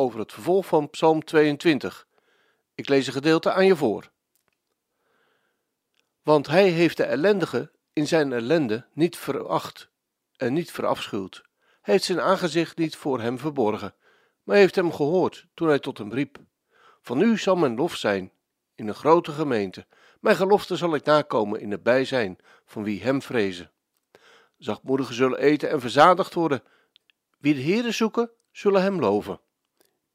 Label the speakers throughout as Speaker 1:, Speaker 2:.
Speaker 1: over het vervolg van Psalm 22. Ik lees een gedeelte aan je voor. Want hij heeft de ellendige in zijn ellende niet veracht en niet verafschuwd. Hij heeft zijn aangezicht niet voor hem verborgen, maar heeft hem gehoord toen hij tot hem riep. Van u zal mijn lof zijn in een grote gemeente. Mijn gelofte zal ik nakomen in het bijzijn van wie hem vrezen. Zachtmoedigen zullen eten en verzadigd worden. Wie de Heere zoeken, zullen hem loven.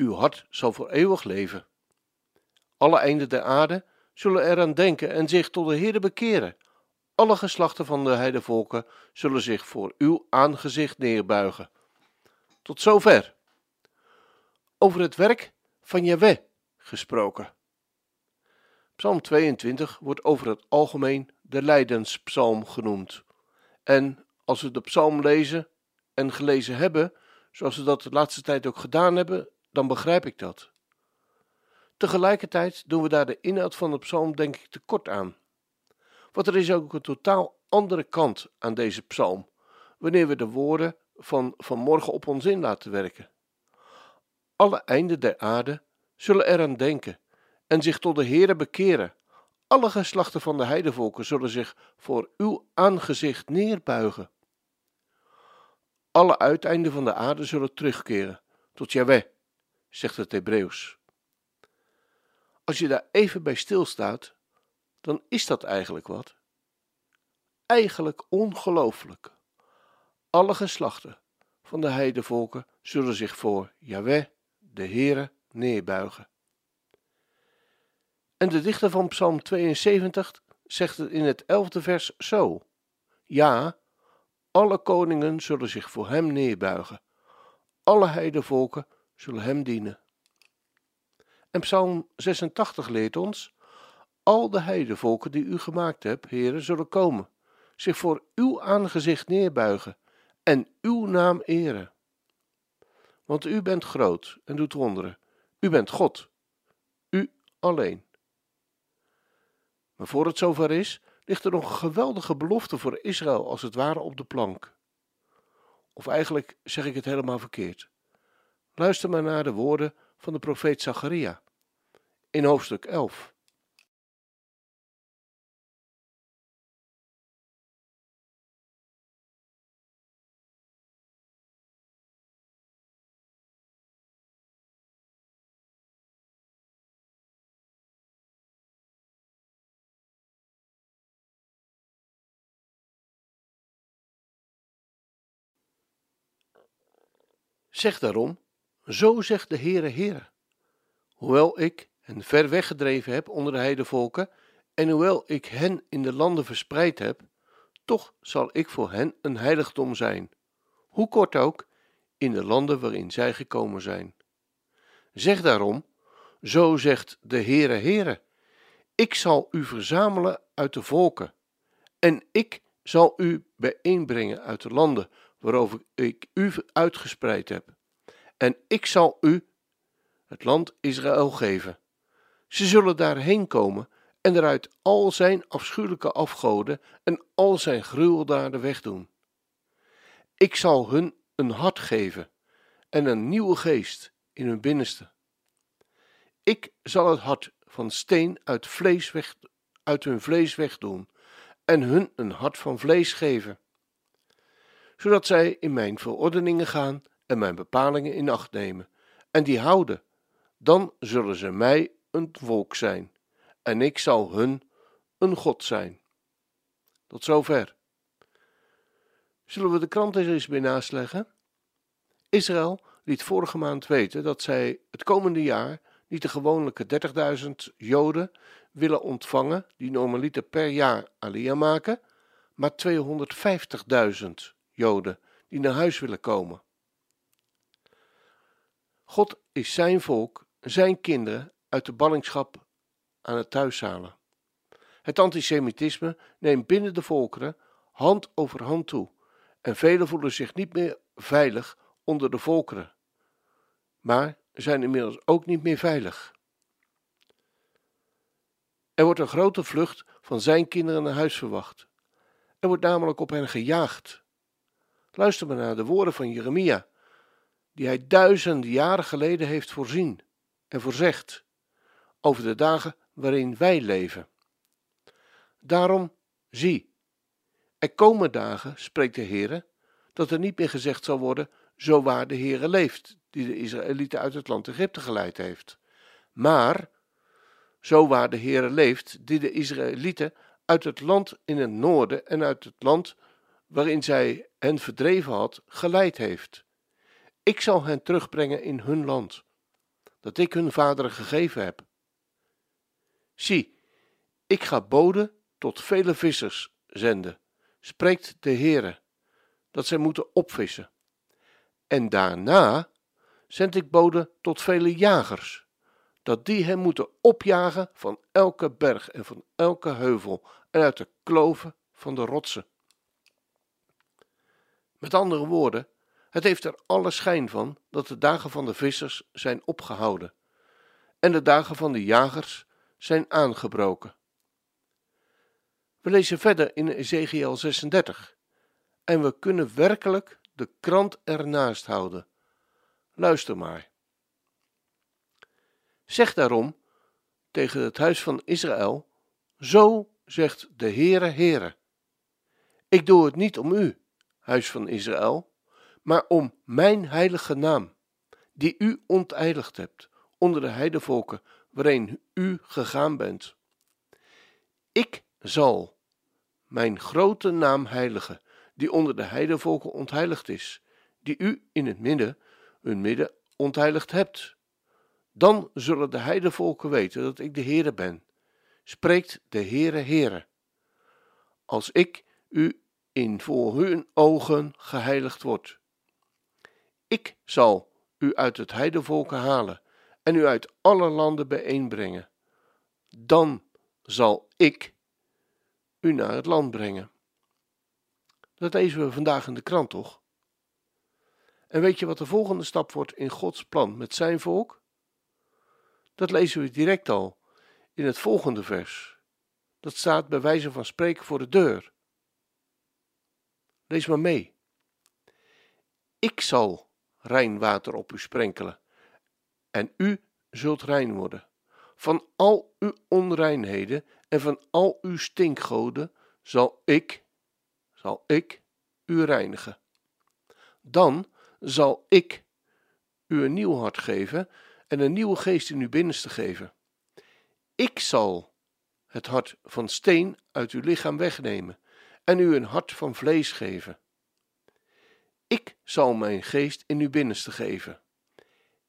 Speaker 1: Uw hart zal voor eeuwig leven. Alle einden der aarde zullen eraan denken en zich tot de Heere bekeren. Alle geslachten van de heidevolken zullen zich voor uw aangezicht neerbuigen. Tot zover. Over het werk van Jahweh gesproken. Psalm 22 wordt over het algemeen de lijdenspsalm genoemd. En als we de psalm lezen en gelezen hebben, zoals we dat de laatste tijd ook gedaan hebben, dan begrijp ik dat. Tegelijkertijd doen we daar de inhoud van de psalm denk ik tekort aan. Want er is ook een totaal andere kant aan deze psalm, wanneer we de woorden van vanmorgen op ons in laten werken. Alle einden der aarde zullen eraan denken en zich tot de Heere bekeren. Alle geslachten van de heidevolken zullen zich voor uw aangezicht neerbuigen. Alle uiteinden van de aarde zullen terugkeren tot Jahweh, zegt het Hebreeuws. Als je daar even bij stilstaat, dan is dat eigenlijk wat. Eigenlijk ongelooflijk. Alle geslachten van de heidevolken zullen zich voor Jahweh, de Heere, neerbuigen. En de dichter van Psalm 72 zegt het in het elfde vers zo: Ja, alle koningen zullen zich voor hem neerbuigen, alle heidevolken zullen hem dienen. En Psalm 86 leert ons: Al de heidevolken die u gemaakt hebt, heren, zullen komen, zich voor uw aangezicht neerbuigen en uw naam eren. Want u bent groot en doet wonderen. U bent God, u alleen. Maar voor het zover is, ligt er nog een geweldige belofte voor Israël als het ware op de plank. Of eigenlijk zeg ik het helemaal verkeerd. Luister maar naar de woorden van de profeet Zacharia in hoofdstuk 11. Zeg daarom, zo zegt de Heere Heere, hoewel ik hen ver weggedreven heb onder de heidevolken, en hoewel ik hen in de landen verspreid heb, toch zal ik voor hen een heiligdom zijn, hoe kort ook, in de landen waarin zij gekomen zijn. Zeg daarom, zo zegt de Heere Heere, ik zal u verzamelen uit de volken, en ik zal u bijeenbrengen uit de landen waarover ik u uitgespreid heb. En ik zal u het land Israël geven. Ze zullen daarheen komen en eruit al zijn afschuwelijke afgoden en al zijn gruweldaden wegdoen. Ik zal hun een hart geven en een nieuwe geest in hun binnenste. Ik zal het hart van steen uit, vlees weg, uit hun vlees wegdoen en hun een hart van vlees geven, zodat zij in mijn verordeningen gaan en mijn bepalingen in acht nemen en die houden. Dan zullen ze mij een volk zijn en ik zal hun een God zijn. Tot zover. Zullen we de krant eens bij naast leggen? Israël liet vorige maand weten dat zij het komende jaar niet de gewone 30.000 Joden willen ontvangen die normaliter per jaar alia maken, maar 250.000 Joden die naar huis willen komen. God is zijn volk zijn kinderen uit de ballingschap aan het thuishalen. Het antisemitisme neemt binnen de volkeren hand over hand toe en velen voelen zich niet meer veilig onder de volkeren, maar zijn inmiddels ook niet meer veilig. Er wordt een grote vlucht van zijn kinderen naar huis verwacht. Er wordt namelijk op hen gejaagd. Luister maar naar de woorden van Jeremia, die hij duizenden jaren geleden heeft voorzien en voorzegd over de dagen waarin wij leven. Daarom, zie, er komen dagen, spreekt de Heere, dat er niet meer gezegd zal worden, zo waar de Heere leeft, die de Israëlieten uit het land Egypte geleid heeft. Maar, zo waar de Heere leeft, die de Israëlieten uit het land in het noorden en uit het land waarin zij hen verdreven had, geleid heeft. Ik zal hen terugbrengen in hun land, dat ik hun vaderen gegeven heb. Zie, ik ga boden tot vele vissers zenden, spreekt de Heere, dat zij moeten opvissen. En daarna zend ik boden tot vele jagers, dat die hen moeten opjagen van elke berg en van elke heuvel en uit de kloven van de rotsen. Met andere woorden, het heeft er alle schijn van dat de dagen van de vissers zijn opgehouden en de dagen van de jagers zijn aangebroken. We lezen verder in Ezekiel 36 en we kunnen werkelijk de krant ernaast houden. Luister maar. Zeg daarom tegen het huis van Israël: Zo zegt de Heere, Heere. Ik doe het niet om u, huis van Israël, maar om mijn heilige naam, die u onteiligd hebt onder de heidevolken waarin u gegaan bent. Ik zal mijn grote naam heiligen, die onder de heidevolken ontheiligd is, die u in het midden, hun midden ontheiligd hebt. Dan zullen de heidevolken weten dat ik de Heere ben, spreekt de Heere Heere. Als ik u in voor hun ogen geheiligd word. Ik zal u uit het heidevolken halen en u uit alle landen bijeenbrengen. Dan zal ik u naar het land brengen. Dat lezen we vandaag in de krant, toch? En weet je wat de volgende stap wordt in Gods plan met zijn volk? Dat lezen we direct al in het volgende vers. Dat staat bij wijze van spreken voor de deur. Lees maar mee. Ik zal rein water op u sprenkelen, en u zult rein worden. Van al uw onreinheden en van al uw stinkgoden zal ik, zal ik u reinigen. Dan zal ik u een nieuw hart geven en een nieuwe geest in uw binnenste geven. Ik zal het hart van steen uit uw lichaam wegnemen en u een hart van vlees geven. Ik zal mijn geest in uw binnenste geven.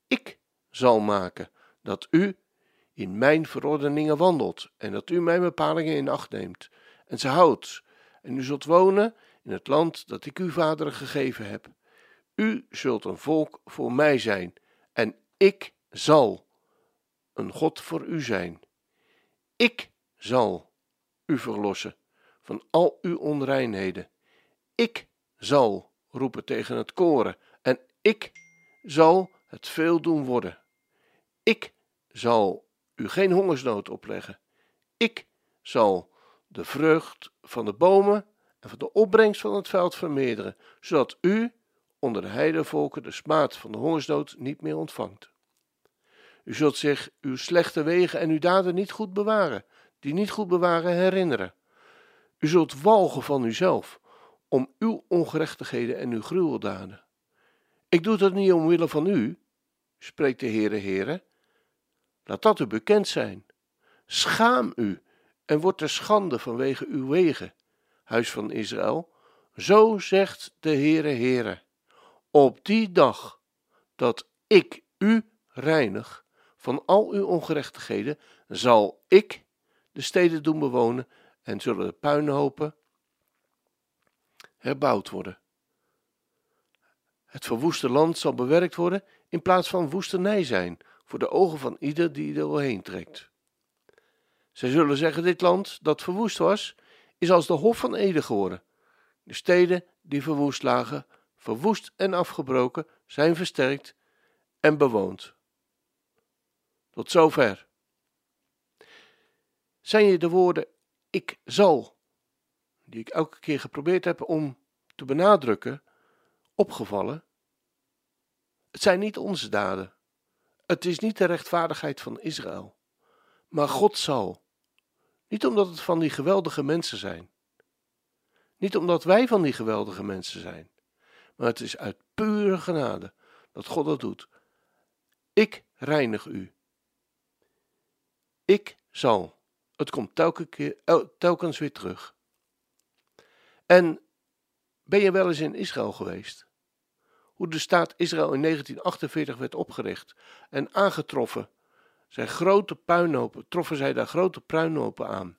Speaker 1: Ik zal maken dat u in mijn verordeningen wandelt en dat u mijn bepalingen in acht neemt en ze houdt. En u zult wonen in het land dat ik uw vaderen gegeven heb. U zult een volk voor mij zijn en ik zal een God voor u zijn. Ik zal u verlossen van al uw onreinheden. Ik zal roepen tegen het koren en ik zal het veel doen worden. Ik zal u geen hongersnood opleggen. Ik zal de vrucht van de bomen en van de opbrengst van het veld vermeerderen, zodat u onder de heidevolken de smaad van de hongersnood niet meer ontvangt. U zult zich uw slechte wegen en uw daden niet goed bewaren, die niet goed bewaren herinneren. U zult walgen van uzelf, om uw ongerechtigheden en uw gruweldaden. Ik doe dat niet omwille van u, spreekt de Heere Heere. Laat dat u bekend zijn. Schaam u en word ter schande vanwege uw wegen, huis van Israël. Zo zegt de Heere Heere. Op die dag dat ik u reinig van al uw ongerechtigheden, zal ik de steden doen bewonen en zullen de puinhopen herbouwd worden. Het verwoeste land zal bewerkt worden in plaats van woestenij zijn voor de ogen van ieder die er doorheen trekt. Zij zullen zeggen: Dit land dat verwoest was, is als de Hof van Ede geworden. De steden die verwoest lagen, verwoest en afgebroken, zijn versterkt en bewoond. Tot zover. Zijn je de woorden ik zal, die ik elke keer geprobeerd heb om te benadrukken, opgevallen? Het zijn niet onze daden. Het is niet de rechtvaardigheid van Israël. Maar God zal. Niet omdat het van die geweldige mensen zijn. Niet omdat wij van die geweldige mensen zijn. Maar het is uit pure genade dat God dat doet. Ik reinig u. Ik zal. Het komt telkens, weer terug. En ben je wel eens in Israël geweest? Hoe de staat Israël in 1948 werd opgericht en aangetroffen. Zijn grote puinhopen, troffen zij daar grote puinhopen aan.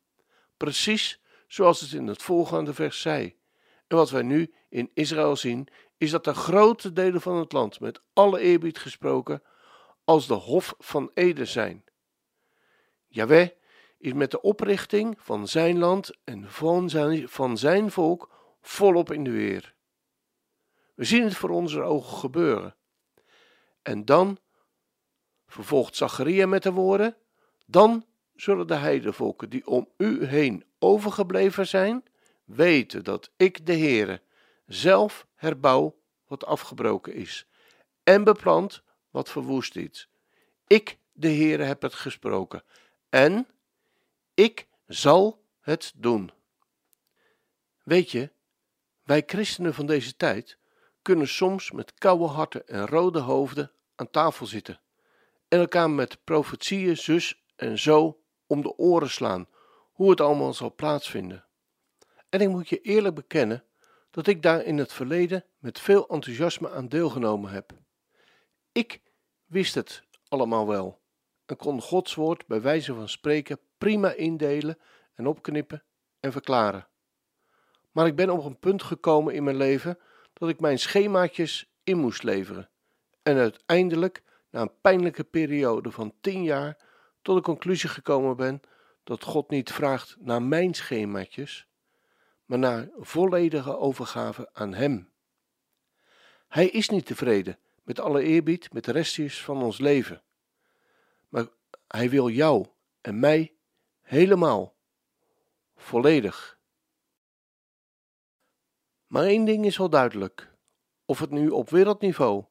Speaker 1: Precies zoals het in het volgende vers zei. En wat wij nu in Israël zien, is dat er grote delen van het land, met alle eerbied gesproken, als de Hof van Ede zijn. Jaweh is met de oprichting van zijn land en van zijn, van zijn volk volop in de weer. We zien het voor onze ogen gebeuren. En dan vervolgt Zacharia met de woorden: Dan zullen de heidevolken die om u heen overgebleven zijn, weten dat ik, de Heere, zelf herbouw wat afgebroken is en beplant wat verwoest is. Ik, de Heere, heb het gesproken en ik zal het doen. Weet je, wij christenen van deze tijd kunnen soms met koude harten en rode hoofden aan tafel zitten en elkaar met profetieën zus en zo om de oren slaan hoe het allemaal zal plaatsvinden. En ik moet je eerlijk bekennen dat ik daar in het verleden met veel enthousiasme aan deelgenomen heb. Ik wist het allemaal wel en kon Gods woord bij wijze van spreken prima indelen en opknippen en verklaren. Maar ik ben op een punt gekomen in mijn leven dat ik mijn schemaatjes in moest leveren en uiteindelijk na een pijnlijke periode van tien jaar tot de conclusie gekomen ben dat God niet vraagt naar mijn schemaatjes, maar naar volledige overgave aan Hem. Hij is niet tevreden met alle eerbied met de restjes van ons leven, maar Hij wil jou en mij helemaal, volledig. Maar één ding is wel duidelijk: of het nu op wereldniveau,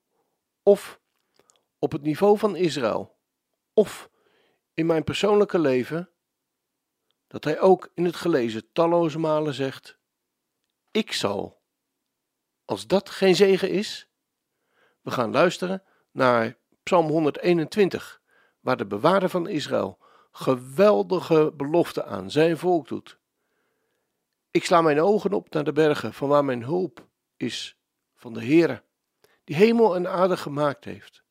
Speaker 1: of op het niveau van Israël, of in mijn persoonlijke leven, dat hij ook in het gelezen talloze malen zegt: Ik zal. Als dat geen zegen is, we gaan luisteren naar Psalm 121, waar de bewaarder van Israël geweldige belofte aan zijn volk doet. Ik sla mijn ogen op naar de bergen, van waar mijn hulp is, van de Heere, die hemel en aarde gemaakt heeft.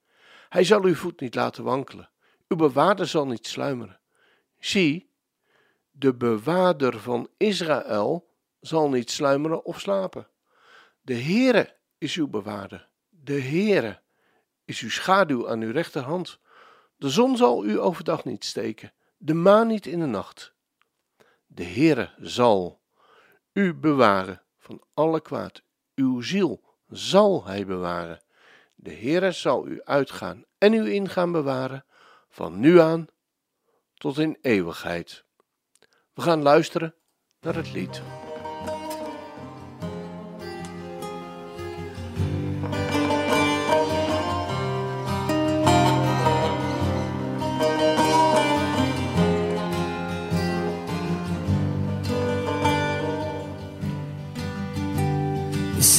Speaker 1: Hij zal uw voet niet laten wankelen, uw bewaarder zal niet sluimeren. Zie, de bewaarder van Israël zal niet sluimeren of slapen. De Heere is uw bewaarder, de Heere is uw schaduw aan uw rechterhand. De zon zal u overdag niet steken, de maan niet in de nacht. De Heere zal u bewaren van alle kwaad. Uw ziel zal hij bewaren. De Heere zal u uitgaan en u ingaan bewaren, van nu aan tot in eeuwigheid. We gaan luisteren naar het lied.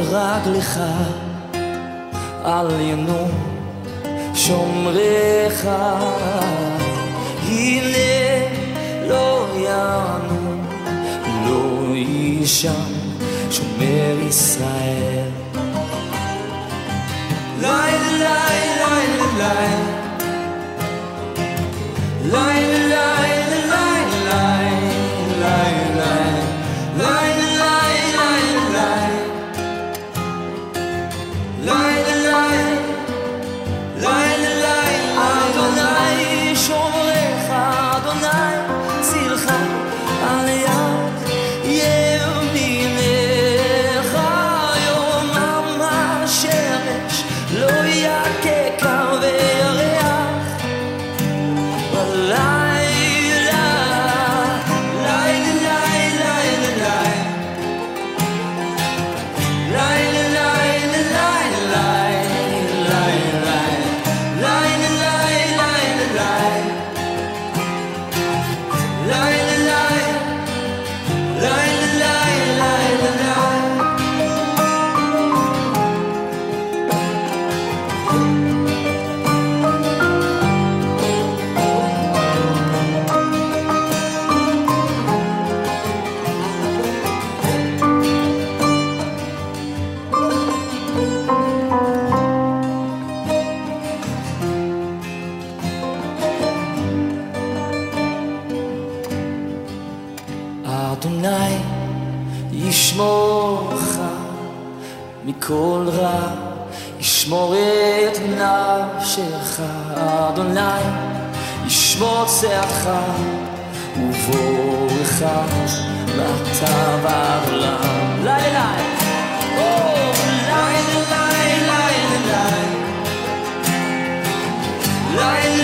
Speaker 2: רגלך על ינו שומריך. הנה לא יענו לא יישן שומר ישראל. לילה לילה לילה. אדוני את נפשך, אדוני ישמור צאתך ובורך מעתה ועד עולם. לילה, לילה, לילה, לילה,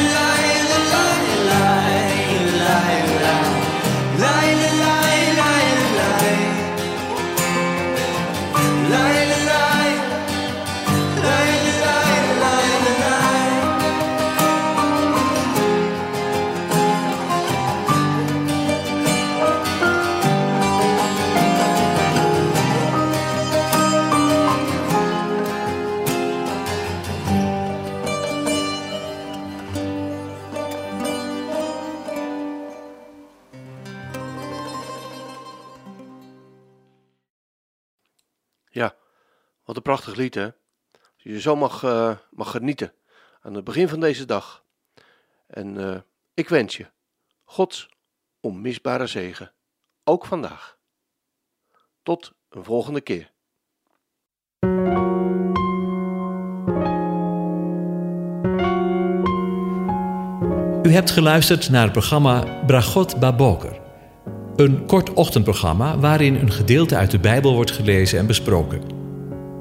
Speaker 1: prachtig lied hè. Je zo mag, uh, mag genieten aan het begin van deze dag. En uh, ik wens je Gods onmisbare zegen, ook vandaag. Tot een volgende keer.
Speaker 3: U hebt geluisterd naar het programma Bragot Baboker. Een kort ochtendprogramma waarin een gedeelte uit de Bijbel wordt gelezen en besproken.